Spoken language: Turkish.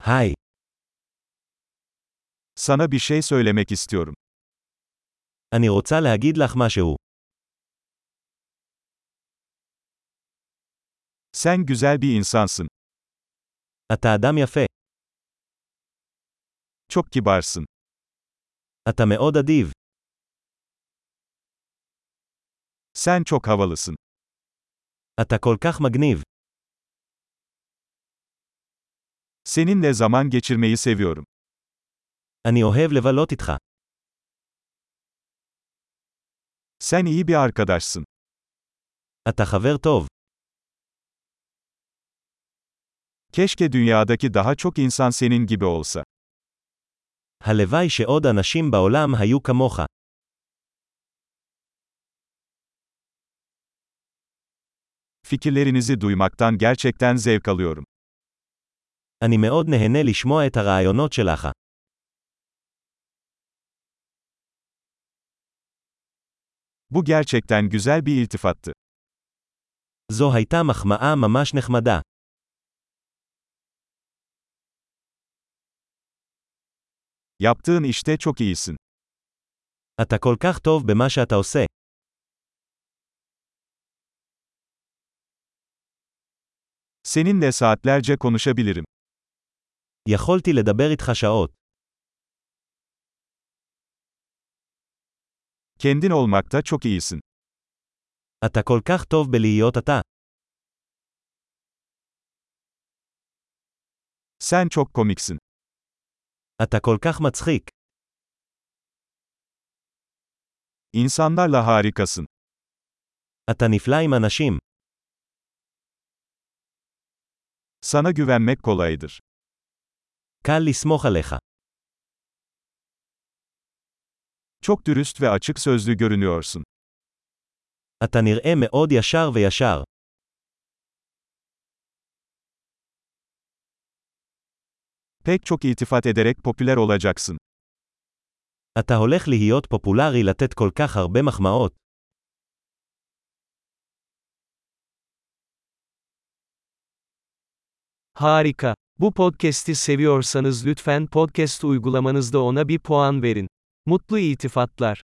היי, Sana bir şey söylemek istiyorum. אני רוצה להגיד לך משהו. Sen güzel bir insansın. אתה אדם יפה. Çok kibarsın. אתה מאוד אדיב. Sen çok havalısın. אתה כל כך מגניב. Seninle zaman geçirmeyi seviyorum. אני אוהב לבלות איתך. Sen iyi bir arkadaşsın. אתה חבר טוב. Keşke dünyadaki daha çok insan senin gibi olsa. הלוואי שעוד אנשים בעולם היו כמוך. Fikirlerinizi duymaktan gerçekten zevk alıyorum. אני מאוד נהנה לשמוע את הרעיונות שלך. Bu gerçekten güzel bir iltifattı. זו הייתה מחמאה ממש נחמדה. Yaptığın işte çok iyisin. אתה כל כך טוב במה שאתה עושה. Seninle saatlerce konuşabilirim. יכולתי לדבר איתך שעות. Kendin olmakta çok iyisin. אתה כל כך טוב בלהיות אתה. Sen çok komiksin. אתה כל כך מצחיק. İnsanlarla harikasın. אתה נפלא עם אנשים. Sana güvenmek kolaydır. קל לסמוך עליך. Çok dürüst ve açık sözlü görünüyorsun. אתה נראה מאוד ישר וישר. Pek çok iltifat ederek popüler olacaksın. אתה הולך להיות פופולרי לתת כל כך הרבה מחמאות. Harika. Bu podcast'i seviyorsanız lütfen podcast uygulamanızda ona bir puan verin. Mutlu iltifatlar.